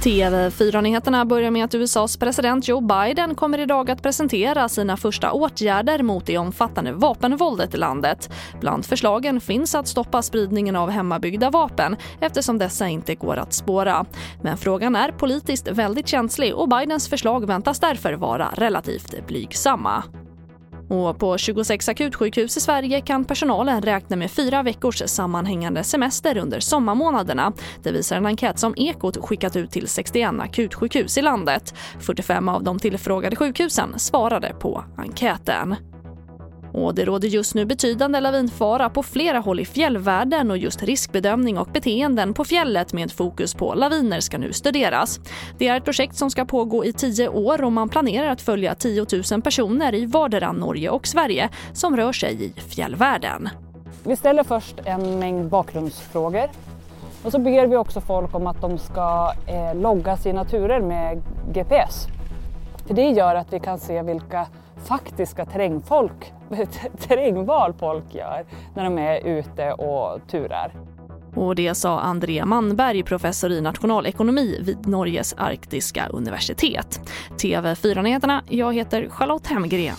TV4-nyheterna börjar med att USAs president Joe Biden kommer idag att presentera sina första åtgärder mot det omfattande vapenvåldet i landet. Bland förslagen finns att stoppa spridningen av hemmabyggda vapen eftersom dessa inte går att spåra. Men frågan är politiskt väldigt känslig och Bidens förslag väntas därför vara relativt blygsamma. Och på 26 akutsjukhus i Sverige kan personalen räkna med fyra veckors sammanhängande semester under sommarmånaderna. Det visar en enkät som Ekot skickat ut till 61 akutsjukhus i landet. 45 av de tillfrågade sjukhusen svarade på enkäten. Och det råder just nu betydande lavinfara på flera håll i fjällvärlden och just riskbedömning och beteenden på fjället med fokus på laviner ska nu studeras. Det är ett projekt som ska pågå i tio år och man planerar att följa 10 000 personer i vardera Norge och Sverige som rör sig i fjällvärlden. Vi ställer först en mängd bakgrundsfrågor och så ber vi också folk om att de ska eh, logga sina turer med GPS. För det gör att vi kan se vilka faktiska terrängfolk, terrängval folk gör när de är ute och turar. Och det sa André Manberg, professor i nationalekonomi vid Norges arktiska universitet. TV4-nyheterna, jag heter Charlotte Hemgren.